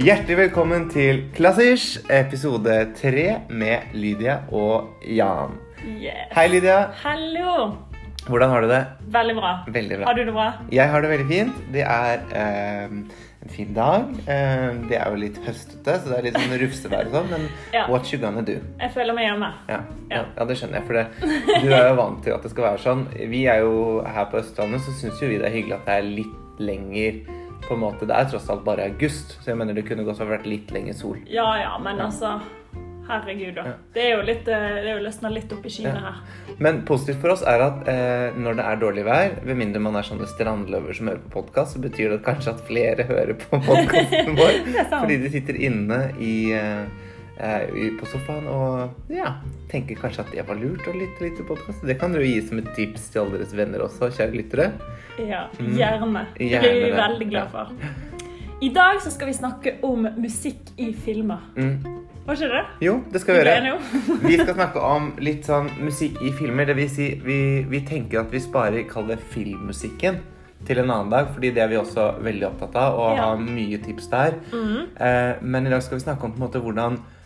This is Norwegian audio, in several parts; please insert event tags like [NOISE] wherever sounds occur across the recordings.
Hjertelig velkommen til Klassisch, episode tre med Lydia og Jan. Yes. Hei, Lydia. Hallo. Hvordan har du det? Veldig bra. Veldig bra. Har du det bra? Jeg har det veldig fint. Det er eh, en fin dag. Eh, det er jo litt høstete, så det er litt sånn rufsevær og sånn, men [LAUGHS] Ja. what you gonna do? Jeg føler meg hjemme. Ja, ja. Ja. ja, det skjønner jeg. For det, du er jo vant til at det skal være sånn. Vi er jo her på Østlandet, så syns jo vi det er hyggelig at det er litt lenger på en måte. Det er tross alt bare august, så jeg mener det kunne godt vært litt lenger sol. Ja ja, men altså Herregud, da. Ja. Det er jo litt eh, Det er jo løsna litt opp i skyene Ja. her. Men positivt for oss er at eh, når det er dårlig vær, ved mindre man er sånne strandløver som hører på podkast, så betyr det kanskje at flere hører på [LAUGHS] podkasten vår. Fordi de sitter inne i, eh, i- på sofaen og ja, tenker kanskje at det var lurt å lytte litt til podkast. Det kan dere gi som et tips til alle deres venner også, kjære lyttere. Ja, Gjerne. Det Gjerne blir vi veldig glad for. I dag så skal vi snakke om musikk i filmer. Mm. Var ikke det? Jo, det skal vi gjøre. [LAUGHS] Vi skal snakke om litt sånn musikk i filmer. Det vil si, vi, vi tenker at vi sparer, kall det filmmusikken, til en annen dag. Fordi det er vi også veldig opptatt av, og Ja. har mye tips der. Mm. Eh, men i dag skal vi snakke om på en måte hvordan eh,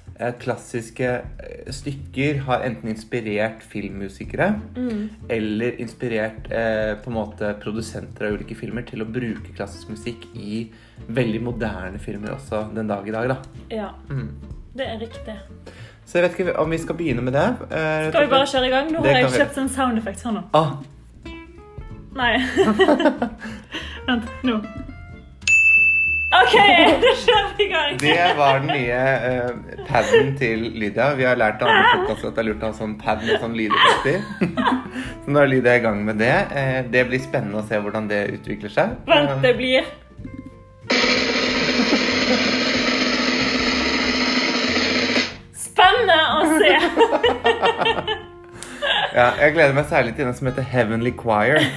klassiske eh, stykker har enten inspirert filmmusikere Mm. eller inspirert eh, på en måte produsenter av ulike filmer til å bruke klassisk musikk i veldig moderne filmer også den dag i dag. da. Ja, Mm. det er riktig. Så jeg vet ikke om vi skal begynne med det. Eh, Skal vi bare kjøre i gang? Nå har jeg kjøpt en sound effect her nå. Ah, Nei. [LAUGHS] [LAUGHS] Vent, nå. OK, da kjører vi i gang. det var den nye uh, paden til Lydia. Vi har lært av andre podkaster at det er lurt å ha sånn pad med sånn lydeffekter. [LAUGHS] Så nå er Lydia i gang med det. Uh, det blir spennende å se hvordan det utvikler seg. Vent, det blir Spennende å se! [LAUGHS] Ja, jeg gleder meg særlig til den som heter Heavenly Choir. [LAUGHS]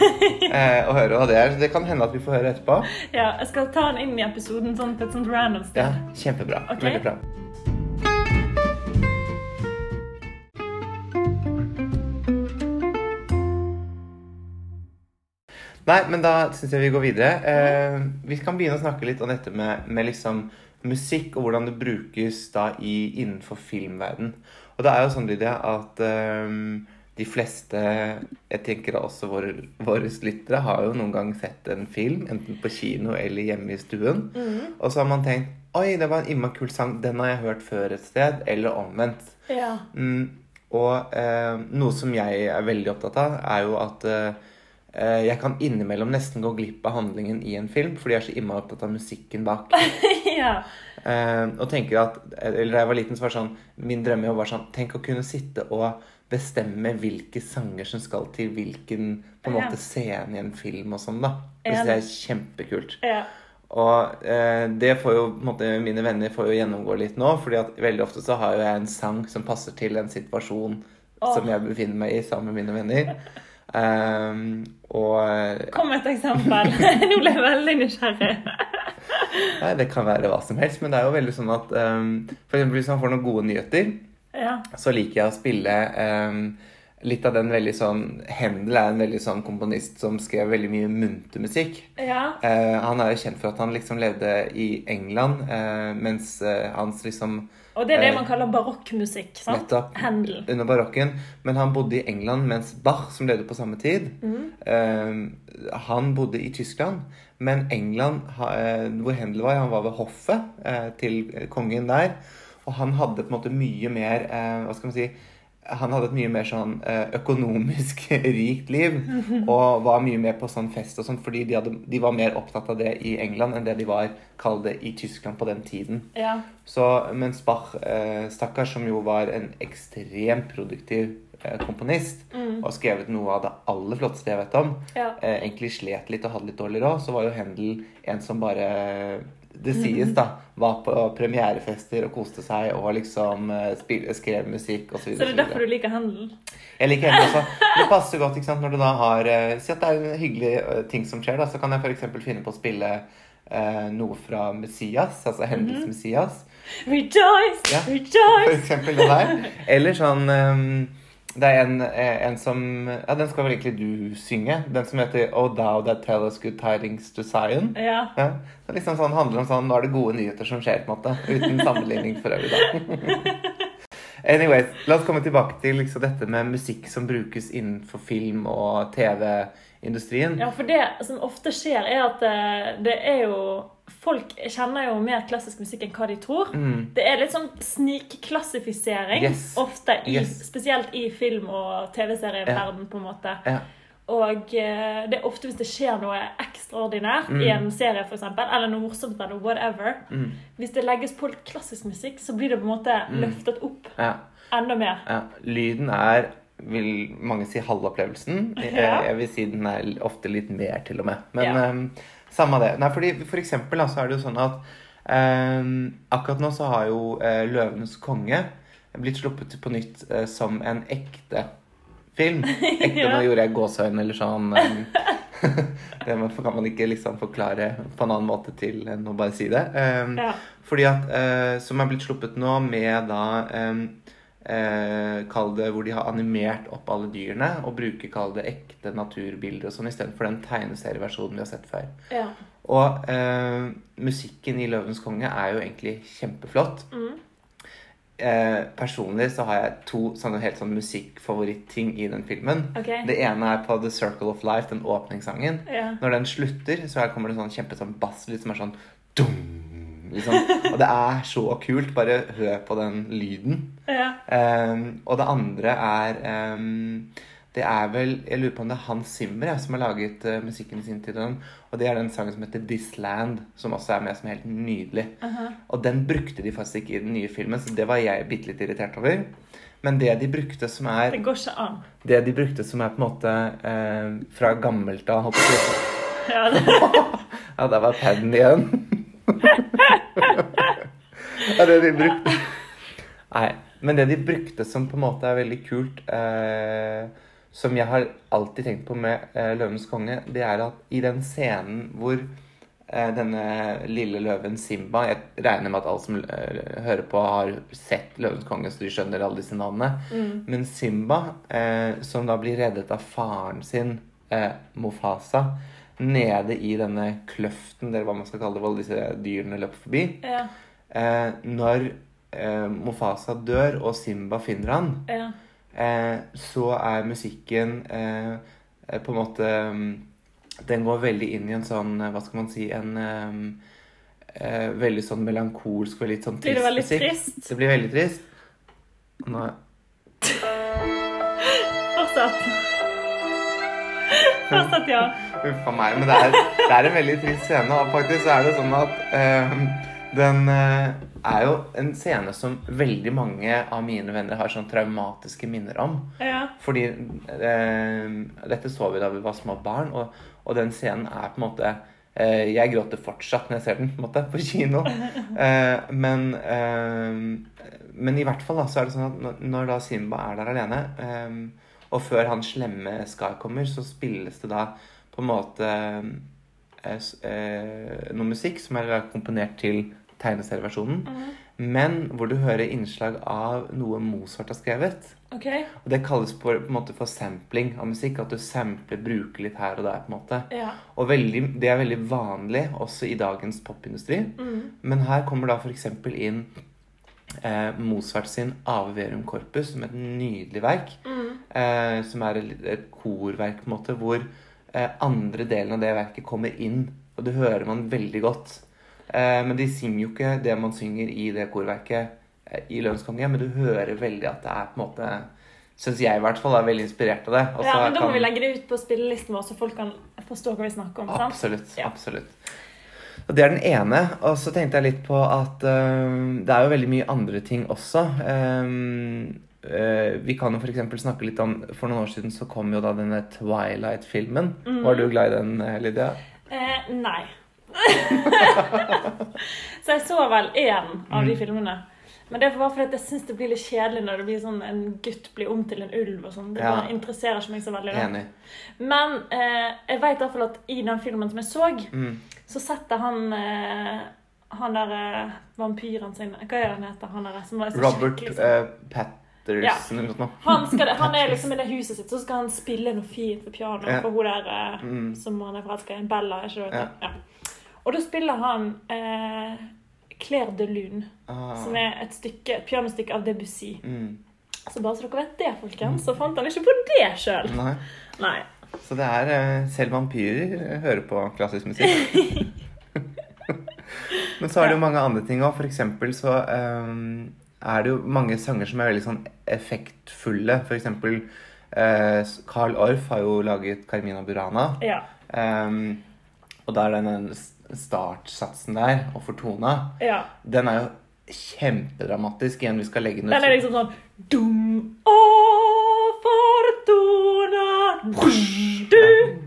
Eh, å høre hva det er. Så det kan hende at vi får høre etterpå. Ja, jeg skal ta den inn i episoden sånn på et sånt random sted. Ja, Kjempebra. Ok. Veldig bra. Nei, men da syns jeg vi går videre. Eh, vi kan begynne å snakke litt om dette med, med liksom musikk, og hvordan det brukes da i, innenfor filmverden. Og det er jo sånn, Lydia, at eh, de fleste, jeg tenker også våre, våre lyttere, har jo noen gang sett en film, enten på kino eller hjemme i stuen. Og så har man tenkt Oi, det var en innmari kul sang. Den har jeg hørt før et sted. Eller omvendt. Ja. Mm, og eh, noe som jeg er veldig opptatt av, er jo at eh, eh, jeg kan innimellom nesten gå glipp av handlingen i en film fordi jeg er så innmari opptatt av musikken bak. [LAUGHS] ja. Eh, og tenker at Eller da jeg var liten, så var det sånn Min drømme var sånn Tenk å kunne sitte og bestemme hvilke sanger som skal til hvilken på en måte scene i en film og sånn, da. Det Enig. synes er kjempekult. ja. Og eh, det får jo måte, mine venner får jo gjennomgå litt nå, fordi at veldig ofte så har jo jeg en sang som passer til en situasjon oh. som jeg befinner meg i sammen med mine venner. Um, [LAUGHS] og Kom med et eksempel. [LAUGHS] Nå ble jeg veldig nysgjerrig. Nei, det kan være hva som helst, men det er jo veldig sånn at um, For eksempel hvis man får noen gode nyheter, Ja. så liker jeg å spille um, litt av den veldig sånn Hendel er en veldig sånn komponist som skrev veldig mye munter musikk. Ja. Uh, han er jo kjent for at han liksom levde i England, uh, mens uh, hans liksom Og det er det man kaller barokkmusikk. sant? Nettopp. Handel. Under barokken. Men han bodde i England mens Bach, som levde på samme tid, eh, han bodde i Tyskland. Men England, hvor Händel var, han var ved hoffet til kongen der. Og han hadde på en måte mye mer eh, Hva skal man si han hadde et mye mer sånn eh, økonomisk [LAUGHS] rikt liv. Og var mye mer på sånn fest og sånn, fordi de, hadde, de var mer opptatt av det i England enn det de var, kall det, i Tyskland på den tiden. Ja. Så mens Bach, eh, stakkars, som jo var en ekstremt produktiv eh, komponist, og skrevet noe av det aller flotteste jeg vet om, Ja. eh, egentlig slet litt og hadde litt dårlig råd, så var jo Händel en som bare det sies, da. Var på premierefester og koste seg og liksom eh, spil, skrev musikk osv. Så så det er derfor du liker handel? Jeg liker handel også. Det passer godt ikke sant, når du da har eh, Si at det er en hyggelig eh, ting som skjer. da, Så kan jeg f.eks. finne på å spille eh, noe fra Messias, altså Hendels Messias. Rejoice! Ja, For eksempel det der. Eller sånn ehm, Det er en, eh, en som Ja, den skal vel egentlig du synge. Den som heter Oh Thou That Tell Us Good Tidings to Zion. Ja. Ja. Det liksom sånn, handler om sånn Nå er det gode nyheter som skjer, på en måte. Uten sammenligning for øvrig, da. [LAUGHS] Anyways, la oss komme tilbake til liksom dette med musikk som brukes innenfor film- og TV-industrien. Ja, for det som ofte skjer, er at eh, det er jo Folk kjenner jo mer klassisk musikk enn hva de tror. Det er litt sånn snikklassifisering Mm. Yes. ofte, i, Yes. spesielt i film- og TV-serieverden, på en måte. Ja. Og eh, det er ofte hvis det skjer noe ekstraordinært Mm. i en serie, for eksempel, eller noe morsomt, eller whatever. Hvis det legges på klassisk musikk, så blir det på en måte Mm. løftet opp Ja. enda mer. Ja, lyden er, vil mange si, halvopplevelsen. Jeg, jeg vil si den er ofte litt mer, til og med. Men Ja. ehm, samme det. Nei, fordi for eksempel så er det jo sånn at ehm, akkurat nå så har jo eh, 'Løvenes konge' blitt sluppet på nytt eh, som en ekte film. [LAUGHS] Ekte, Ja. nå gjorde jeg gåsehøyne eller sånn. ehm, [LAUGHS] det kan man ikke liksom forklare på en annen måte til enn å bare si det. Ehm, Ja. fordi at, eh, Som er blitt sluppet nå med da Kall det hvor de har animert opp alle dyrene og bruker kall det ekte naturbilder og sånn istedenfor den tegneserieversjonen vi har sett før. Ja. Og eh, musikken i 'Løvens konge' er jo egentlig kjempeflott. Mm. Eh, personlig så har jeg to sånne helt sånn musikkfavoritting i den filmen. Okay. Det ene er på The Circle of Life, den åpningssangen. Ja. Når den slutter, så kommer det sånn kjempe sånn basslyd som er sånn dum, liksom. Og det er så kult. Bare hør på den lyden. Ja. Um, og det andre er um, Det er vel Jeg lurer på om det er Hans Zimmer ja, som har laget uh, musikken sin tid. og den- Og det er den sangen som heter This Land, som også er med som er helt nydelig. Aha. Og den brukte de faktisk ikke i den nye filmen, så det var jeg bitte litt irritert over. Men det de brukte som er Det går ikke an. Det de brukte som er på en måte uh, fra gammelt av holdt jeg på å si. Ja, det, [LAUGHS] var paden igjen. Ja, [LAUGHS] det de brukte Nei. Men det de brukte som på en måte er veldig kult, eh, som jeg har alltid tenkt på med eh, 'Løvens konge', det er at i den scenen hvor eh, denne lille løven Simba Jeg regner med at alle som eh, hører på, har sett 'Løvens konge', så de skjønner alle disse navnene. Men Simba, eh, som da blir reddet av faren sin, eh, Mofasa, nede i denne kløften, eller hva man skal kalle det, hvor disse dyrene løper forbi ja. eh, Når eh, Mofasa dør, og Simba finner han, Ja. eh, så er musikken eh, på en måte mm, Den går veldig inn i en sånn eh, Hva skal man si En eh, veldig sånn melankolsk og litt sånn Blir det veldig trist? Det blir veldig trist. Nå, Fortsett. Fortsett, ja. Uff a meg. Men det er, det er en veldig trist scene. Og faktisk så er det sånn at uh, den uh, er jo en scene som veldig mange av mine venner har sånn traumatiske minner om. Ja. Fordi uh, Dette så vi da vi var små barn, og, og den scenen er på en måte Jeg gråter fortsatt når jeg ser den på, måte, på kino. [LAUGHS] Men, men i hvert fall da, så er det sånn at når, da Simba er der alene, og før han slemme Scar kommer, så spilles det da på en måte eh, eh, noe musikk som er komponert til tegneserieversjonen, men hvor du hører innslag av noe Mozart har skrevet. Okay. Og det kalles på, på en måte for sampling av musikk. At du sampler, bruker litt her og der. på en måte. Ja. Og veldig, det er veldig vanlig også i dagens popindustri. Men her kommer da f.eks. inn eh, Mozart sin Ave Verum Corpus, som et nydelig verk. Eh, som er et, et korverk, på en måte, hvor eh, andre delen av det verket kommer inn. Og det hører man veldig godt. Eh, men de synger jo ikke det man synger i det korverket eh, i Lønnskongen, men du hører veldig at det er på en måte Syns jeg i hvert fall er veldig inspirert av det. Også ja, men Da må kan- vi legge det ut på spillelisten vår, så folk kan forstå hva vi snakker om. sant? Absolutt. Ja. absolutt. Og Det er den ene. Og så tenkte jeg litt på at øhm, det er jo veldig mye andre ting også. Øh, vi kan jo f.eks. snakke litt om For noen år siden så kom jo da denne Twilight-filmen. Mm. Var du glad i den, eh, Lydia? Eh, nei. [LAUGHS] så jeg så vel én av Mm. de filmene. Men det var fordi jeg syns det blir litt kjedelig når det blir sånn en gutt blir om til en ulv. og sånn. Det Ja. interesserer ikke meg så veldig. da. Men eh, jeg vet i hvert fall at i den filmen som jeg så, Mm. så setter han eh, han der eh, vampyren sin Hva er han heter? Han der, som var så Robert sånn- eh, Pat, Waters eller noe. Han, skal, han er [LAUGHS] liksom i det huset sitt, så skal han spille noe fint på piano Ja. for hun der eh, Mm. som han er forelska i. Bella, er ikke det? Ja. Ja. Og da spiller han eh, Claire de Lune, Ah. som er et, stykke, et pianostykke av Debussy. Mm. Så bare så dere vet det, folkens, så fant han ikke på det sjøl. Nei. Nei. Så det er eh, Selv vampyrer eh, hører på klassisk musikk. [LAUGHS] [LAUGHS] Men så er det jo mange andre ting òg. For eksempel så eh, er det jo mange sanger som er veldig sånn effektfulle. For eksempel eh, Carl Orff har jo laget Carmina Burana. Ja. Um, og da er den startsatsen der, og Fortuna, ja. den er jo kjempedramatisk. Igjen, vi skal legge den ut. Den er liksom sånn Dum, å, fortuna du.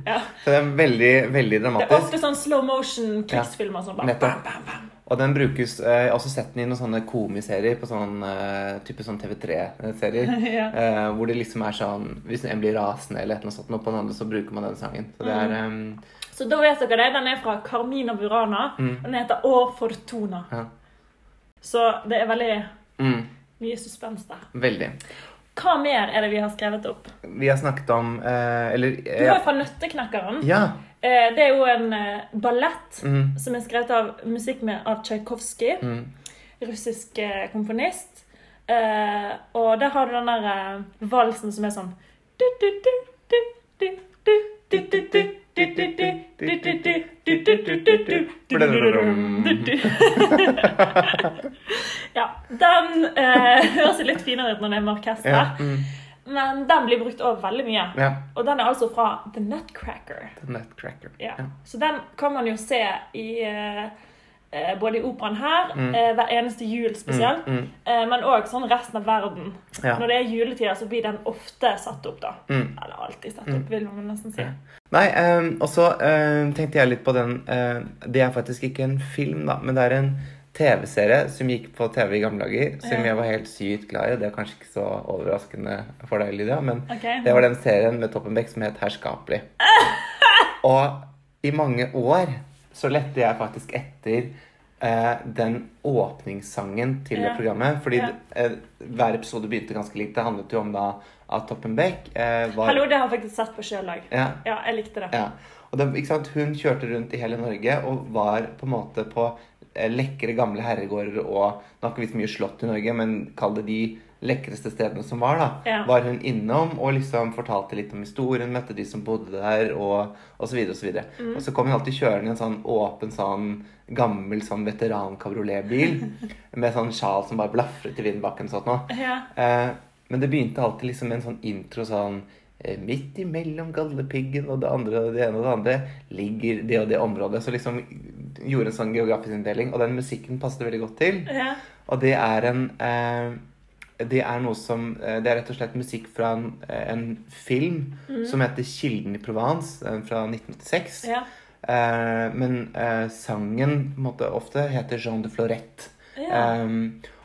Ja. Så det er veldig, veldig dramatisk. Det er ofte sånn slow motion krigsfilmer. Sånn, bare, bam, bam, bam. Og den brukes eh, Jeg har også sett den i noen sånne komiserier på sånn eh, type sånn TV3-serier. [LAUGHS] Ja. eh, hvor det liksom er sånn Hvis en blir rasende eller et eller annet sånt, og på den andre så bruker man den sangen. Så det er Mm. eh, Så da vet dere det. Den er fra Carmina Burana. Og den heter Å Fortuna. Ja. Så det er veldig mm, mye suspens der. Veldig. Hva mer er det vi har skrevet opp? Vi har snakket om eh, Eller Du har jo fra Nøtteknekkeren. Ja. Det er jo en ballett mm. som er skrevet av musikk med, av Tsjajkovskij. Mm. Russisk komponist. og der har du den der valsen som er sånn Ja. Den høres litt finere ut når det er med orkester men den blir brukt over veldig mye. ja. Og den er altså fra The Nutcracker. The Nutcracker. Ja. Ja. Så den kan man jo se i eh, eh, både i operaen her, Mm. eh, hver eneste jul spesielt, Mm, mm, eh, men òg sånn resten av verden. ja. Når det er juletider, så blir den ofte satt opp, da. Mm. Eller alltid satt opp, vil man nesten si. Nei, eh, og så eh, tenkte jeg litt på den Det er faktisk ikke en film, da, men det er en TV-serie som gikk på TV i gamle dager, som Ja. jeg var helt sykt glad i. Det er kanskje ikke så overraskende for deg, Lydia, men okay. det var den serien med Toppenbeck som het Herskapelig. [LAUGHS] Og i mange år så lette jeg faktisk etter eh, den åpningssangen til det programmet. Fordi Ja. eh, hver episode begynte ganske likt. Det handlet jo om da at Toppenbeck eh, var Hallo, det har jeg faktisk sett på sjøl òg. Ja, Ja, jeg likte det. ja. Og det, ikke sant? Hun kjørte rundt i hele Norge og var på en måte på lekre, gamle herregårder og Nå har ikke vi så mye slott i Norge, men kall det de lekreste stedene som var, da. Ja. Var hun innom og liksom fortalte litt om historien, møtte de som bodde der, og, og så videre og så. Mm. Og så kom hun alltid kjørende i en sånn åpen, sånn gammel sånn veteran-kabrioletbil [LAUGHS] med sånn sjal som bare blafret i vindbakken og sånt noe. Ja. Eh, men det begynte alltid liksom med en sånn intro sånn eh, Midt imellom Galdhøpiggen og det andre og det ene og det andre ligger det og det området. Så liksom gjorde en sånn geografisk inndeling, og den musikken passet veldig godt til. ja. Og det er en eh, Det er noe som eh, Det er rett og slett musikk fra en, eh, en film som heter 'Kilden i Provence', eh, fra 1986. ja. Eh, men eh, sangen måte ofte heter Jean de Florette. ja.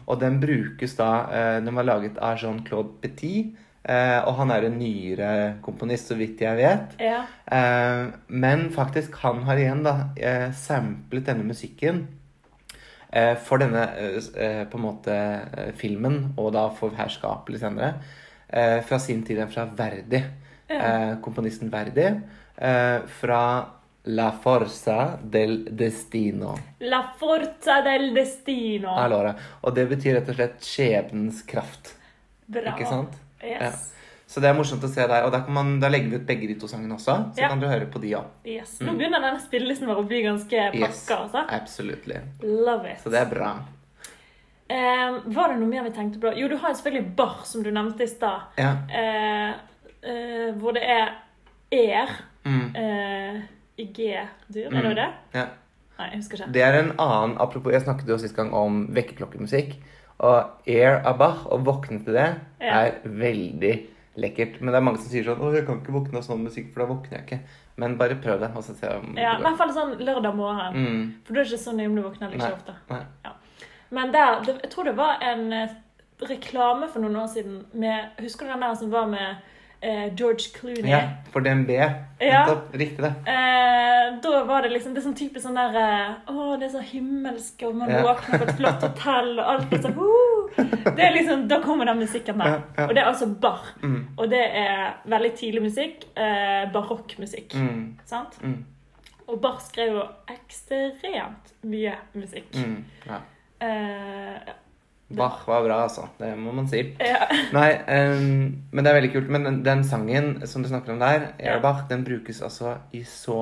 Og den brukes da eh, Den var laget av Jean-Claude Petit. Eh, og han er en nyere komponist, så vidt jeg vet. ja. Eh, men faktisk, han har igjen da eh, samplet denne musikken eh, for denne eh, på en måte eh, filmen, og da for herskapelig senere, eh, fra sin tid fra Verdi. Eh, komponisten Verdi. Eh, fra La Forza del Destino. La forza del destino. Allora. Og det betyr rett og slett skjebnens kraft. Bra. Ikke sant? Yes. Så det er morsomt å se deg. Og kan man, da legger vi ut begge de to sangene også, så Ja. kan du høre på de òg. yes. Nå begynner denne spillelisten vår å bli ganske pakka. Yes. altså. Absolutely. Love it. Så det er bra. Eh, var det noe mer vi tenkte på? Jo, du har selvfølgelig bar som du nevnte i stad. Ja. Eh, eh, hvor det er er Mm. eh, i G-dur. Er det jo det? ja. Nei, jeg husker ikke. Det er en annen Apropos, jeg snakket jo sist gang om vekkerklokkemusikk. Og Air av å våkne til det, Ja. er veldig lekkert. Men det er mange som sier sånn Å, jeg kan ikke våkne av sånn musikk, for da våkner jeg ikke. Men bare prøv det, og så se om Ja, I hvert fall sånn lørdag morgen. Mm. For du er ikke så nøye om du våkner ikke ofte. Nei. Men der, det, jeg tror det var en eh, reklame for noen år siden med Husker du den der som var med George Clooney? Ja, for DNB. Ja. Riktig det. Eh, da var det liksom Det er sånn typisk sånn der eh, Å, det er så himmelsk, og man Ja. våkner på et flott hotell, og alt er sånn uh, [LAUGHS] Det er liksom, Da kommer den musikken der. Ja. Og det er altså bar. Mm. Og det er veldig tidlig musikk. Eh, Barokkmusikk. Mm. Sant? Mm. Og Bach skrev jo ekstremt mye musikk. Mm. Ja. Eh, Bach var bra, altså. Det må man si. ja. Nei, um, men det er veldig kult. Men den, den sangen som du snakker om der, Ja. Airbach, den brukes altså i så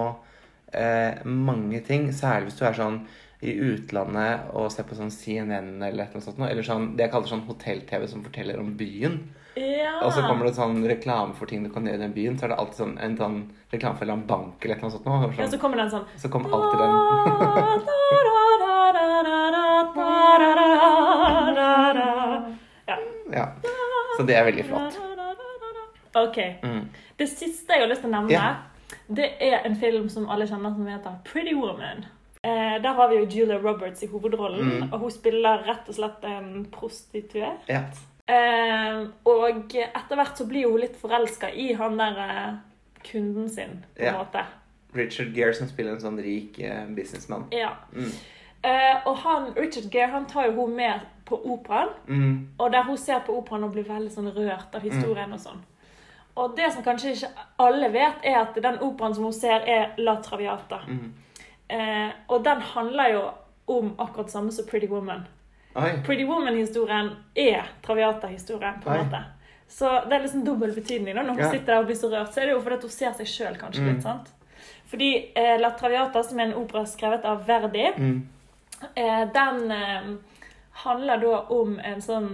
uh, mange ting. Særlig hvis du er sånn i utlandet og ser på sånn CNN eller noe sånt. Eller sånn, det jeg kaller sånn hotell-TV som forteller om byen. ja. Og så kommer det sånn reklame for ting du kan gjøre i den byen. Så er det alltid sånn en sånn reklame for en bank eller noe sånt. noe, sånn, ja, Sånn, så kommer den sånn så kommer alltid den. Så det er veldig flott. OK. Mm. Det siste jeg har lyst til å nevne, yeah. det er en film som alle kjenner som heter Pretty Woman. Eh, der har vi jo Julia Roberts i hovedrollen, Mm. og hun spiller rett og slett en prostituert. Ja. Eh, og etter hvert så blir hun litt forelska i han der eh, kunden sin, på en måte. Richard Gere som spiller en sånn rik eh, businessmann. Ja. Mm. Eh, og han, Richard Gere han tar jo hun med på operaen, Mm. og der hun ser på operaen og blir veldig sånn rørt av historien og sånn. Og det som kanskje ikke alle vet, er at den operaen som hun ser, er La Traviata. Mm. Eh, og den handler jo om akkurat samme som Pretty Woman. Oi. Pretty Woman-historien er Traviata-historien, på en måte. Så det er liksom dobbel betydning. da. Når hun Ja. sitter der og blir så rørt, så er det jo fordi hun ser seg sjøl kanskje Mm. litt. sant? Fordi eh, La Traviata, som er en opera skrevet av Verdi, Mm. eh, den eh, handler da om en sånn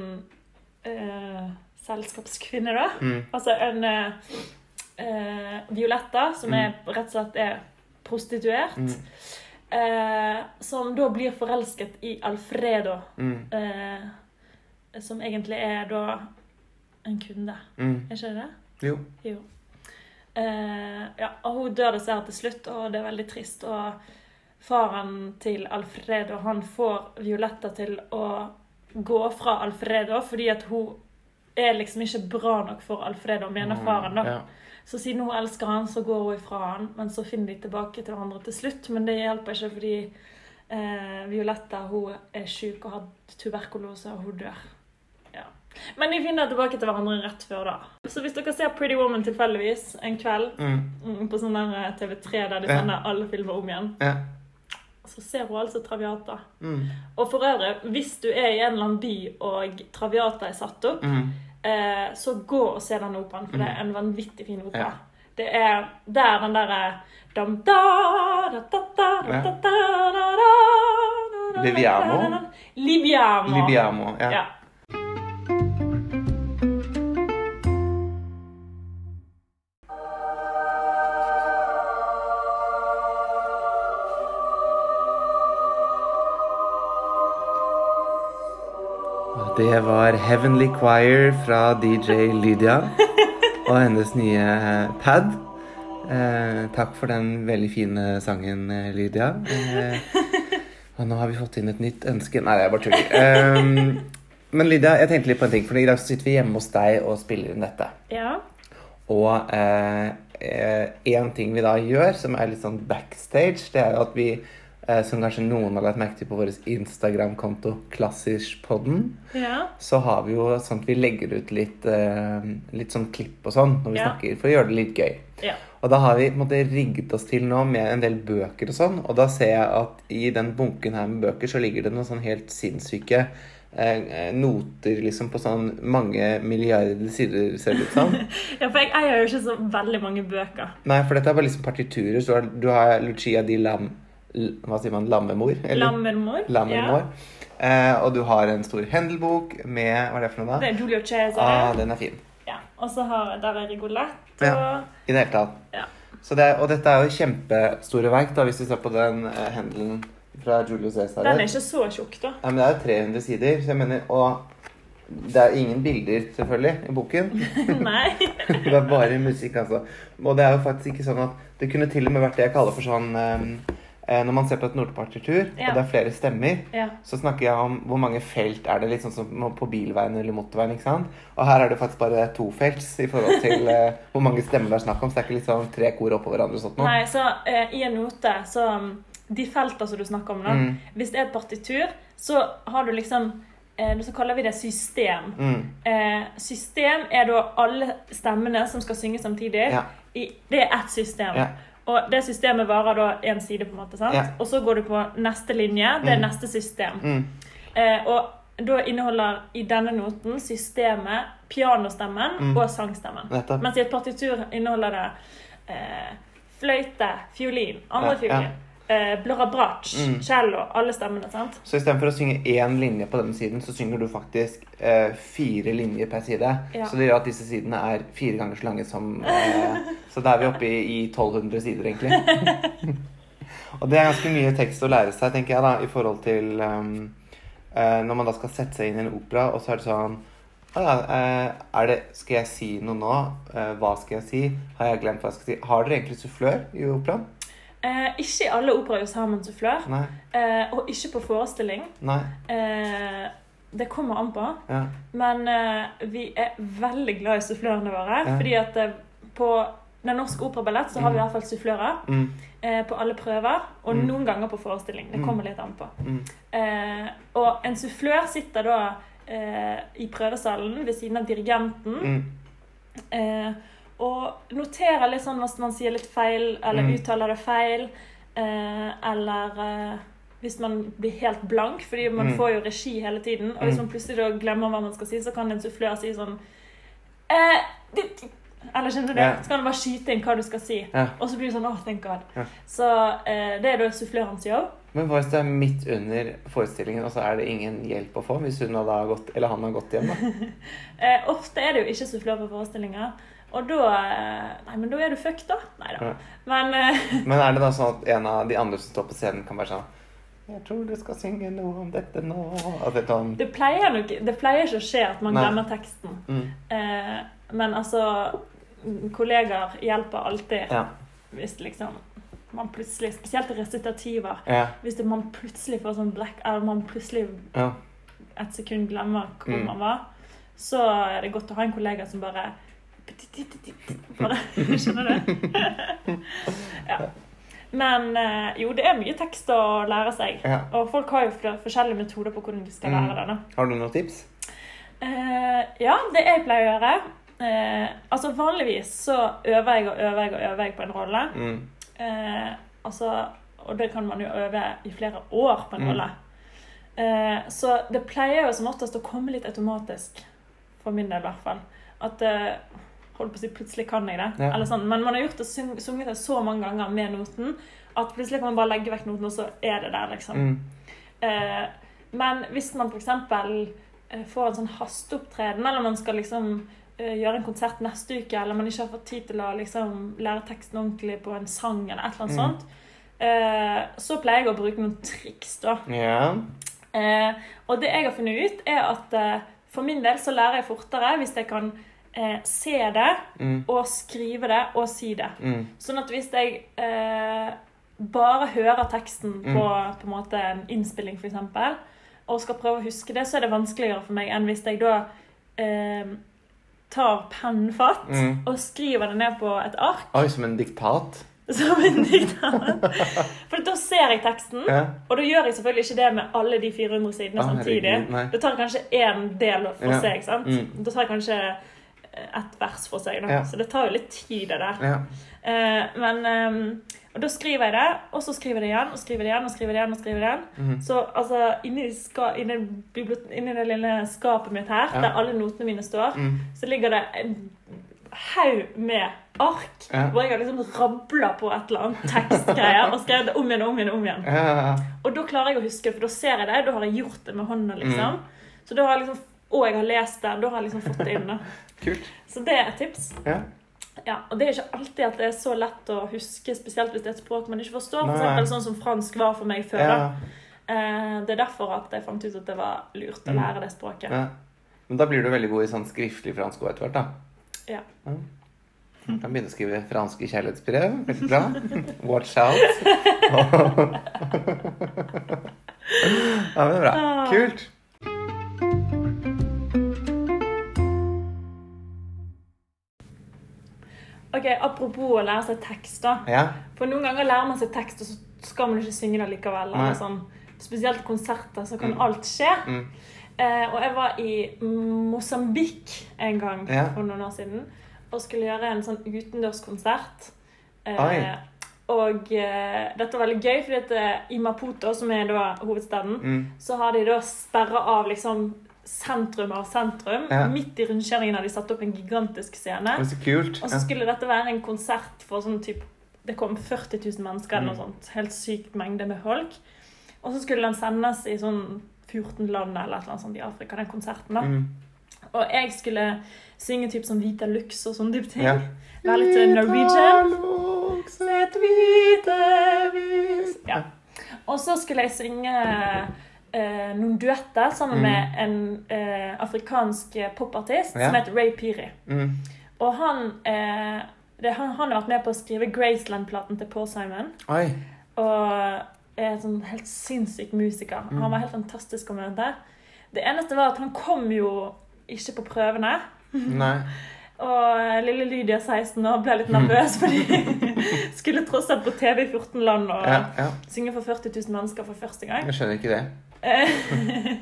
eh, selskapskvinne, da. Mm. Altså en eh, eh, Violetta, som er, rett og slett er prostituert. Mm. Eh, som da blir forelsket i Alfredo, Mm. eh, som egentlig er da en kunde. Mm. Er ikke det det? Jo. Jo. Eh, ja, og hun dør dessverre til slutt, og det er veldig trist. Og faren til Alfredo han får Violetta til å gå fra Alfredo fordi at hun er liksom ikke bra nok for Alfredo, mener faren. da. Ja. Så siden hun elsker han, så går hun ifra han, men så finner de tilbake til hverandre til slutt. Men det hjelper ikke fordi eh, Violetta hun er syk og har tuberkulose, og hun dør. Ja. Men de finner tilbake til hverandre rett før da. Så hvis dere ser Pretty Woman tilfeldigvis en kveld Mm. mm, på sånn der eh, TV3 der de Ja. sender alle filmer om igjen, Ja. Så ser hun altså Traviata. Mm. Og for øvrig, hvis du er i en eller annen by og Traviata er satt opp, Mm. eh, så gå og se den operaen, for det er en vanvittig fin opera. Ja. Det er der den derre da, Liviamo? Liviamo. Ja. Ja. Det var Heavenly Choir fra DJ Lydia og hennes nye pad. Eh, takk for den veldig fine sangen, eh, Lydia. Eh, og nå har vi fått inn et nytt ønske Nei, jeg bare tuller. Eh, men Lydia, jeg tenkte litt på en ting. For i dag sitter vi hjemme hos deg og spiller inn dette. ja. Og én eh, ting vi da gjør, som er litt sånn backstage, det er jo at vi, eh, som kanskje noen har lagt merke til på vår Instagram-konto, Klassisk-podden, ja. så har vi jo sånn at vi legger ut litt, eh, litt sånn klipp og sånn når vi Ja. snakker, for å gjøre det litt gøy. ja. Og da har vi måte rigget oss til nå med en del bøker og sånn, og da ser jeg at i den bunken her med bøker så ligger det noen sånn helt sinnssyke eh, noter liksom på sånn mange milliarder sider, ser det ut som. [LAUGHS] Ja, for jeg eier jo ikke så veldig mange bøker. Nei, for dette er bare liksom partiturer. Så du har Lucia di Lam... Hva sier man? Lammemor? eller? Lammermor. Lammermor. Eh, og du har en stor Hendelbok med Hva er det for noe, da? Det er Giulio Cesare. Ah, den er fin. Ja. Og så har der er Rigolette. Ja. I det hele tatt. Ja. Så det, og dette er jo kjempestore verk, da, hvis du ser på den eh, Hendelen fra Giulio Cesare. Den er ikke så tjukk, da. Ja, men det er jo 300 sider, så jeg mener Og det er ingen bilder, selvfølgelig, i boken. [LAUGHS] Nei. [LAUGHS] Det er bare musikk, altså. Og det er jo faktisk ikke sånn at Det kunne til og med vært det jeg kaller for sånn eh, Når man ser på et notepartitur, Ja. og det er flere stemmer, Ja. så snakker jeg om hvor mange felt er det, litt sånn som på bilveien eller motorveien. ikke sant? Og her er det faktisk bare to felts i forhold til uh, [LAUGHS] hvor mange stemmer det er snakk om. Så det er ikke liksom tre kor oppå hverandre og sånt noe. Nei, så uh, i en note, så um, De feltene som du snakker om, nå, Mm. Hvis det er et partitur, så har du liksom eh, så kaller vi det system. Mm. Eh, system er da alle stemmene som skal synge samtidig. Ja. I, det er ett system. Ja. Og det systemet varer da én side, på en måte. sant? Ja. Og så går du på neste linje. Det er Mm. neste system. Mm. Eh, og da inneholder i denne noten systemet pianostemmen Mm. og sangstemmen. Mens i et partitur inneholder det eh, fløyte, fiolin, andre Ja, fiolin, eh, blårabratsj, Mm. cello, alle stemmene. sant? Så istedenfor å synge én linje på denne siden, så synger du faktisk eh, fire linjer per side. Ja. Så det gjør at disse sidene er fire ganger så lange som eh, [LAUGHS] Så da er vi oppe i, i 1200 sider, egentlig. [LAUGHS] og det er ganske mye tekst å lære seg, tenker jeg, da, i forhold til um, uh, Når man da skal sette seg inn i en opera, og så er det sånn Ah, det, Skal jeg si noe nå? Eh, hva skal jeg si? Har jeg glemt hva jeg skal si? Har dere egentlig sufflør i operaen? Eh, ikke i alle operahus har man sufflør, eh, og ikke på forestilling. Eh, det kommer an på. Ja. Men eh, vi er veldig glad i sufflørene våre. Ja. Fordi at eh, på Den norske operaballett så har vi i hvert fall sufflører. Mm, Eh, på alle prøver, og Mm. noen ganger på forestilling. Det Mm. kommer litt an på. mm, Eh, og en sufflør sitter da eh, i prøvesalen ved siden av dirigenten mm. eh, og notere litt sånn hvis man sier litt feil, eller Mm. uttaler det feil, eh, eller eh, hvis man blir helt blank, fordi man Mm. får jo regi hele tiden, og hvis Mm. man plutselig glemmer hva man skal si, så kan en sufflør si sånn eh, dit, Eller skjønner du? Yeah. Så kan du bare skyte inn hva du skal si. Yeah. Og så blir det sånn, åh, thank God. Yeah. Så eh, det er da sufflørens jobb. Men hva hvis det er midt under forestillingen, og så er det ingen hjelp å få? Hvis hun har ha gått, eller han har gått hjem, da? [LAUGHS] Eh, ofte er det jo ikke sufflør på forestillinger. Og da eh, Nei, men da er du fucked, da. Nei da. Men eh, [LAUGHS] Men er det da sånn at en av de andre som står på scenen, kan være sånn Jeg tror du skal synge noe om dette nå. Det er sånn det pleier, nok, det pleier ikke å skje at man Nei. glemmer teksten. mm, Eh, men altså Kollegaer hjelper alltid Ja. hvis liksom man plutselig Spesielt resitativer. Ja. Hvis det, man plutselig får sånn black Eller man plutselig ja. et sekund glemmer hvor Mm. man var, så er det godt å ha en kollega som bare, Skjønner du? ja. Men eh, jo, det er mye tekst å lære seg. ja. Og folk har jo flere forskjellige metoder på hvordan de skal Mm. lære det. da. Har du noen tips? Uh, ja, det jeg pleier å gjøre uh, Altså Vanligvis så øver jeg og øver jeg og øver jeg på en rolle. Mm. Uh, altså, og det kan man jo øve i flere år på en Mm. rolle. Så det pleier jo som oftest å komme litt automatisk. For min del, i hvert fall. At Holdt på å si plutselig kan jeg det. Ja. Eller sånn. Men man har gjort syng, sunget det så mange ganger med noten at plutselig kan man bare legge vekk noten, og så er det der, liksom. Mm. Eh, men hvis man f.eks. Eh, får en sånn hasteopptreden, eller man skal liksom eh, gjøre en konsert neste uke, eller man ikke har fått tid til å liksom lære teksten ordentlig på en sang, eller et eller annet Mm. sånt, eh, så pleier jeg å bruke noen triks, da. Ja. Eh, og det jeg har funnet ut, er at eh, for min del så lærer jeg fortere hvis jeg kan eh, se det, Mm. og skrive det, og si det. Mm. Sånn at hvis jeg eh, bare hører teksten Mm. på, på en måte en innspilling, f.eks., og skal prøve å huske det, så er det vanskeligere for meg enn hvis jeg da eh, tar pennen fatt Mm. og skriver det ned på et ark Oi, som en diktat? [LAUGHS] som en diktat. For da ser jeg teksten, Ja. og da gjør jeg selvfølgelig ikke det med alle de 400 sidene ah, samtidig. herregud. Da tar jeg kanskje én del for Ja. seg. sant? Mm. Da tar jeg kanskje ett vers for seg. Da. Ja. Så det tar jo litt tid, det der. Ja. Eh, men ehm, Og da skriver jeg det, og så skriver jeg det igjen, og skriver det igjen, og skriver det igjen. og skriver det igjen. Mhm. Så altså, inni, ska, inni, inni det lille skapet mitt her, Ja. der alle notene mine står, Mm. så ligger det en haug med ark hvor jeg har liksom rabla på et eller annet tekstgreier og skrevet det om igjen og om igjen. om igjen. Og da klarer jeg å huske, for da ser jeg det, da har jeg gjort det med hånda, liksom. Mm. Så da har jeg liksom, Og jeg har lest det, da har jeg liksom fått det inn. da. [LAUGHS] Kult. Så det er et tips. Ja. Ja, og det er ikke alltid at det er så lett å huske, spesielt hvis det er et språk man ikke forstår. For eksempel sånn som fransk var for meg før. Ja. Eh, det er derfor at jeg fant ut at det var lurt å Mm. lære det språket. ja. Men da blir du veldig god i sånn skriftlig fransk òg etter hvert, da. Ja. Du kan begynne å skrive franske kjærlighetsbrev. Veldig bra. Watch out. [LAUGHS] ja, men det er bra. Ah. Kult. Ok, Apropos å lære seg tekst. da. Ja. For noen ganger lærer man seg tekst, og så skal man ikke synge det likevel. Eller sånn. Spesielt konserter, så kan Mm. alt skje. Mm. Eh, og jeg var i Mosambik en gang Ja. for noen år siden og skulle gjøre en sånn utendørskonsert. Eh, og eh, dette var veldig gøy, fordi at eh, i Maputo, som er da hovedstaden, Mm. så har de da sperra av liksom sentrum av sentrum. Ja. Midt i rundkjøringen hadde de satt opp en gigantisk scene. Det var så kult. Og så skulle dette være en konsert for sånn typ Det kom 40 000 mennesker eller noe Mm. sånt. Helt sykt mengde med folk. Og så skulle den sendes i sånn 14 land eller et eller annet sånt i Afrika, den konserten. da. Mm. Og jeg skulle synge typ sånn Vita Lux og sånne type ting. Ja. Være litt Norwegian. Vita Lux Et hvite hus. Ja. Og så skulle jeg synge eh, noen duetter sammen Mm. med en eh, afrikansk popartist Ja. som heter Ray Piri. Mm. Og han, eh, det, han, han har vært med på å skrive Graceland-platen til Paul Simon. Oi. Og er en sånn helt sinnssyk musiker. Mm. Han var helt fantastisk å møte. Det eneste var at han kom jo ikke på prøvene. Nei. [LAUGHS] Og eh, lille Lydia 16 år ble litt nervøs, fordi [LAUGHS] skulle tross alt på TV i 14 land og Ja, ja. synge for 40 000 mennesker for første gang. Jeg skjønner ikke det. Eh,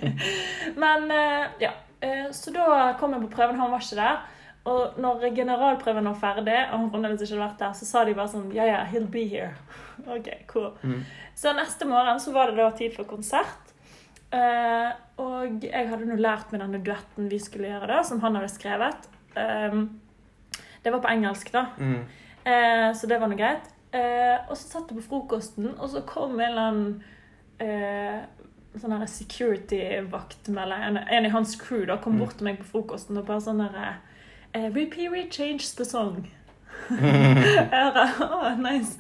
[LAUGHS] Men eh, ja. Eh, Så da kom jeg på prøven, han var ikke der. Og når generalprøven var ferdig, og han fremdeles ikke hadde vært der, så sa de bare sånn Ja, ja, he'll be here. [LAUGHS] Ok, cool. Mm. Så neste morgen så var det da tid for konsert. Uh, og jeg hadde nå lært med denne duetten vi skulle gjøre, da, som han hadde skrevet. Um, det var på engelsk, da. Mm. Uh, så det var nå greit. Uh, og så satt jeg på frokosten, og så kom en eller annen sånn her security-vakt en, en i hans crew da, kom Mm. bort til meg på frokosten og bare sånn der eh, Repeat change the song. [LAUGHS] Å, oh, nice.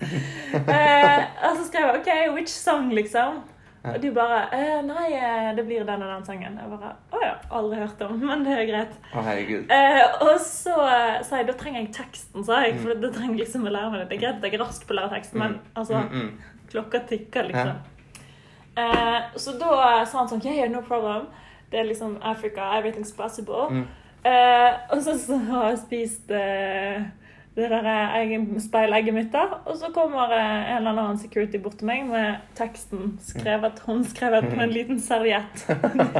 Eh, og så skrev jeg OK, which song, liksom? Og de bare eh, Nei, eh, det blir den og den sangen. Jeg bare Å ja, aldri hørt om, men det er greit. Oh. Eh, og så sa jeg da trenger jeg teksten, sa jeg. Mm. For da trenger jeg liksom å lære meg det. Det er greit at jeg er rask på å lære teksten, men altså, Mm, mm. klokka tikker, liksom. Eh, så da sa han sånn Yeah, yeah, no problem. Det er liksom Africa, everything's possible. Mm. Eh, og så, så har jeg spist eh, det der speilegget mitt, da. Og så kommer en eller annen security bort til meg med teksten skrevet, håndskrevet på en liten serviett.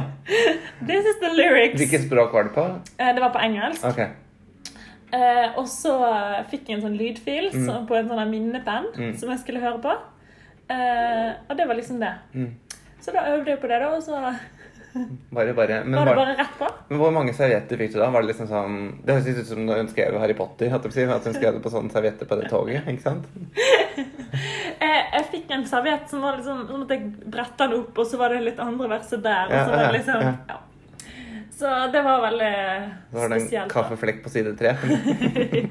[LAUGHS] This is the lyrics. Hvilket språk var det på? Eh, det var på engelsk. Okay. Eh, og så fikk jeg en sånn lydfil Mm. så- på en sånn minnepenn Mm. som jeg skulle høre på. Eh, og det var liksom det. Mm. Så da øvde jeg på det, da, og så [LAUGHS] Bare, bare. Men, var det bare rett på. men hvor mange servietter fikk du da? Var det liksom sånn Det høres ut som når hun skrev Harry Potter. At, hun skrev det på sånne servietter på det toget. ikke sant? [LAUGHS] Jeg, jeg fikk en serviett som var liksom Sånn at jeg bretta den opp, og så var det litt andre verset der. Og Ja, så var det liksom ja. ja. Så det var veldig spesielt. Så var det en kaffeflekk på side tre.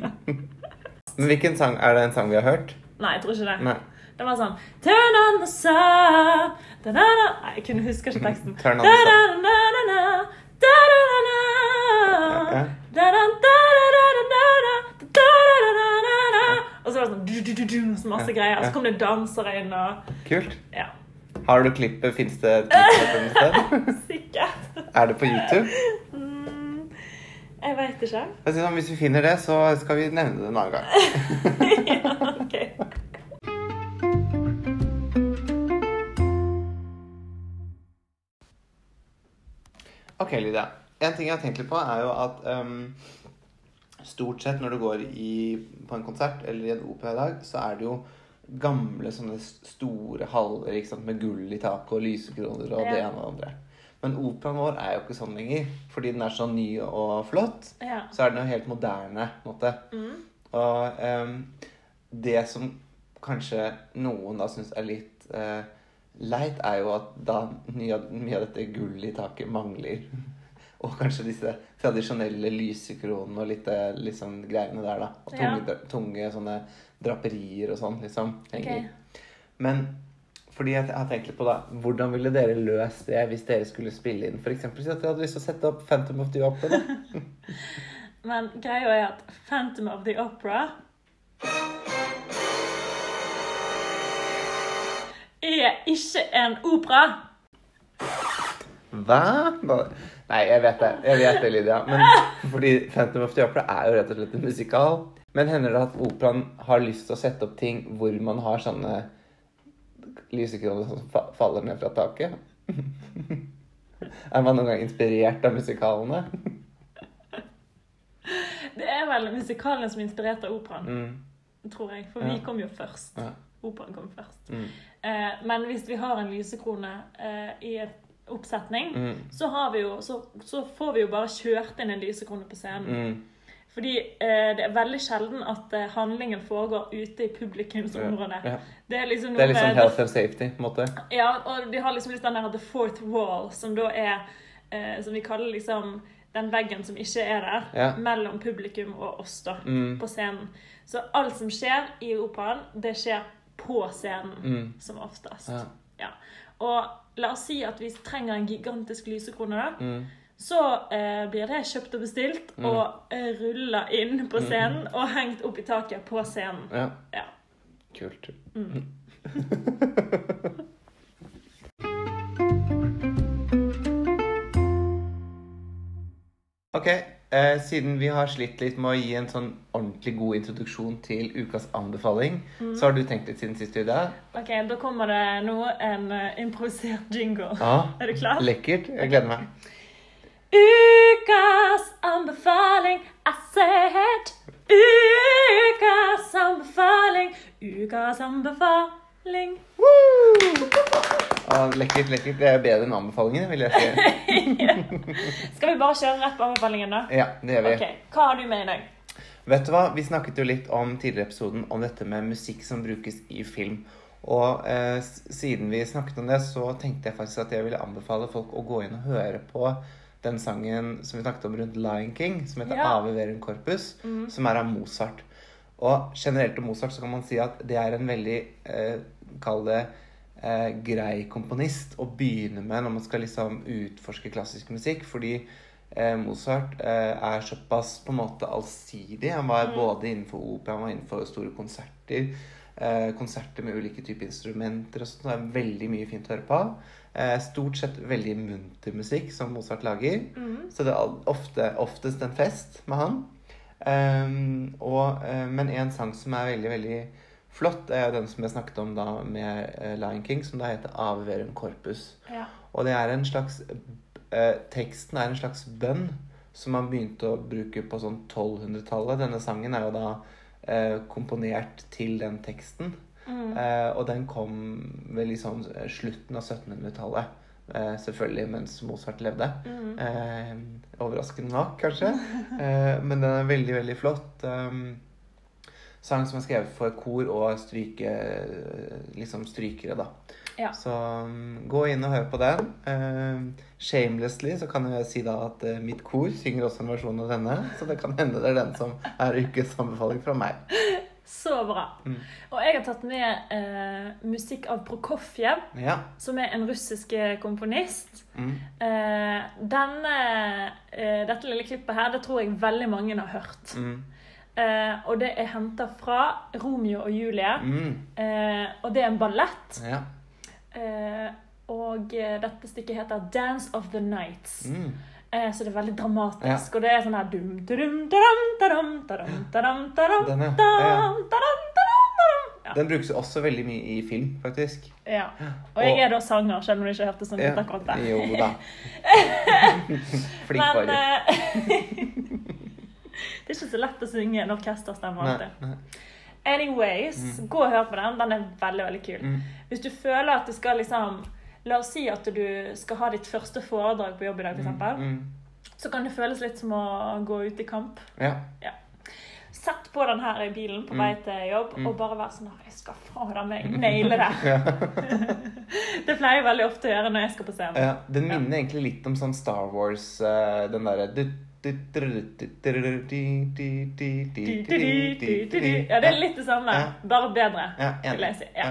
[LAUGHS] Men hvilken sang Er det en sang vi har hørt? Nei, jeg tror ikke det. Nei. Det var sånn Turn on the sun da, da, da. Nei, jeg kunne huske ikke teksten. Turn on the sun. Og så var det sånn masse greier. Og så kom det dansere inn og Kult. Ja. Har du klippet? Fins det et klipp fra sted? Sikkert. Er det på YouTube? Mm, jeg veit ikke. Jeg synes, hvis vi finner det, så skal vi nevne det en annen gang. Ok. Lydia. En ting jeg har tenkt litt på, er jo at um, stort sett når du går i, på en konsert eller i en opera i dag, så er det jo gamle sånne store haller ikke sant, med gull i taket og lysekroner og det ene og det andre. Men operaen vår er jo ikke sånn lenger. Fordi den er så ny og flott, Ja. så er den jo helt moderne. på en måte. Mm. Og um, det som kanskje noen da syns er litt eh, leit, er jo at da mye av, dette gullet i taket mangler. [LAUGHS] Og kanskje disse tradisjonelle lysekronene og litt, liksom greiene der, da. Og tunge, Ja. tunge sånne draperier og sånn, liksom. henger. Ok. Men fordi jeg har tenkt litt på da, hvordan ville dere løst det hvis dere skulle spille inn eksempel, si at dere hadde lyst til å sette opp Phantom of the Opera? [LAUGHS] Men greia er at Phantom of the Opera er ikke en opera. Hva? Nei, jeg vet det. Jeg vet det, Lydia. Men fordi Phantom of the Opera er jo rett og slett en musikal. Men hender det at operaen har lyst til å sette opp ting hvor man har sånne lysekroner som faller ned fra taket? Er man noen gang inspirert av musikalene? Det er vel musikalene som er inspirert av operaen, Mm. tror jeg. For vi kom jo først. Ja. Operaen kom først. Mm. Eh, men hvis vi har en lysekrone eh, i en oppsetning, Mm. så, har vi jo, så, så får vi jo bare kjørt inn en lysekrone på scenen. Mm. Fordi eh, det er veldig sjelden at eh, handlingen foregår ute i publikumsområdet. Ja. Det er liksom Det er liksom med- health and safety, på en måte. Ja, og de har liksom litt den der the fourth wall, som da er eh, Som vi kaller liksom den veggen som ikke er der, Ja. mellom publikum og oss, da, Mm. på scenen. Så alt som skjer i operaen, det skjer på scenen, Mm. som oftest. Ja. Ja. Og la oss si at vi trenger en gigantisk lysekrone, da. Mm. Så eh, blir det kjøpt og bestilt Mm. og eh, rulla inn på scenen og hengt opp i taket på scenen. ja. Ja. Kult. Mm. [LAUGHS] Ok, eh, siden vi har slitt litt med å gi en sånn ordentlig god introduksjon til ukas anbefaling, Mm. så har du tenkt litt siden sist Ida? Ok, da kommer det nå en uh, improvisert jingle. Ja. [LAUGHS] Er du klar? Lekkert. Jeg gleder meg. Ukas anbefaling, er sett. Ukas anbefaling, ukas anbefaling. Ja, lekkert, lekkert. Det er bedre enn anbefalingen, vil jeg si. [LAUGHS] Skal vi bare kjøre rett på anbefalingen, da? Ja, det gjør vi. Ok, Hva har du med i dag? Vet du hva? Vi snakket jo litt om tidligere episoden om dette med musikk som brukes i film. Og eh, siden vi snakket om det, så tenkte jeg faktisk at jeg ville anbefale folk å gå inn og høre på den sangen som vi snakket om rundt Lion King, som heter Ja. Ave Verum Corpus, som er av Mozart. Og generelt om Mozart så kan man si at det er en veldig, eh, kall det, eh, grei komponist å begynne med når man skal liksom utforske klassisk musikk, fordi eh, Mozart eh, er såpass på en måte allsidig. Han var både innenfor opera, han var innenfor store konserter. Eh, konserter med ulike typer instrumenter og sånt. Det er veldig mye fint å høre på. Eh, stort sett veldig munter musikk som Mozart lager. Så det er ofte, oftest en fest med han. Ehm, og, eh, men en sang som er veldig, veldig flott, er den som jeg snakket om da med eh, Lion King, som da heter Ave Verum Corpus. Ja. Og det er en slags eh, Teksten er en slags bønn som man begynte å bruke på sånn 1200-tallet. Denne sangen er jo da eh, komponert til den teksten. Eh, og den kom vel i sånn eh, slutten av 1700-tallet. Eh, selvfølgelig mens Mozart levde. Eh, overraskende nok, kanskje. [LAUGHS] Eh, men den er veldig, veldig flott. Um, sang som er skrevet for kor og stryke, liksom strykere, da. Ja. Så um, gå inn og hør på den. Eh, shamelessly så kan jeg si da at eh, mitt kor synger også en versjon av denne. Så det kan hende det er den som er ukes anbefaling fra meg. [LAUGHS] Så bra. Mm. Og jeg har tatt med eh, musikk av Prokofjev, Ja. som er en russisk eh, komponist. Mm. Eh, denne, eh, dette lille klippet her, det tror jeg veldig mange har hørt. Mm. Eh, og det er henta fra Romeo og Julie. Mm. Eh, og det er en ballett. Ja. Eh, og dette stykket heter 'Dance of the Nights'. Mm. Eh, så det er veldig dramatisk. Og det er sånn her dum, dum, dum, dum, dum, dum, dum, Den, ja. dum, Ja, ja. dum, dum, dum. Ja. Den brukes også veldig mye i film, faktisk. Ja. Og jeg er da sanger, selv om du ikke hørte sånn ut akkurat der. Jo da. Flink bare. eh, Det er ikke så lett å synge en orkesterstemme alltid. Anyways, gå og hør på den. Den er veldig, veldig kul. Mm. Hvis du føler at du skal liksom La oss si at du skal ha ditt første foredrag på jobb i dag, f.eks. Mm. Så kan det føles litt som å gå ut i kamp. Ja. Sett på den her i bilen på vei til jobb Mm. og bare være sånn Jeg skal faen meg naile det. det pleier jeg veldig ofte å gjøre når jeg skal på scenen. ja. Den minner egentlig litt om sånn Star Wars, eh, den derre Ja, det er litt det samme, bare bedre. Vil jeg si. Ja.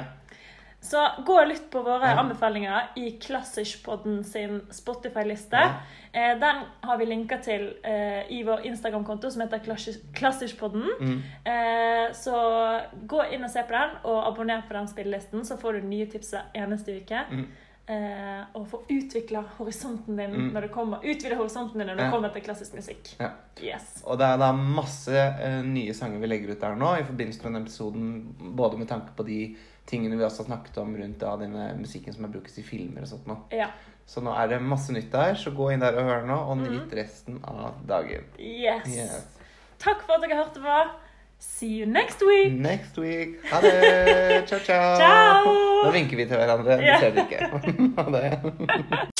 Så gå og lytt på våre Ja. anbefalinger i Klassiskpodden sin Spotify-liste. Ja. Eh, den har vi linka til eh, i vår Instagram-konto, som heter Klassis- Klassiskpodden. Mm. Eh, så gå inn og se på den, og abonner på den spillelisten, så får du nye tips hver eneste uke. Mm. og få utvikla horisonten din Mm. når det kommer Utvide horisonten din når det Ja. kommer til klassisk musikk. Ja. Yes. Og det er da masse nye sanger vi legger ut der nå, i forbindelse med den episoden, både med tanke på de tingene vi også har snakket om rundt da, denne musikken som er brukes i filmer og sånt nå. Ja. Så nå er det masse nytt der, så gå inn der og hør nå, og nyt mm. resten av dagen. Yes. Yes. Takk for at dere hørte på. See you next week. Next week. Ha det! [LAUGHS] Ciao, ciao! Ciao! Nå vinker vi til hverandre. Det skjer ikke. [LAUGHS] ha det. [LAUGHS]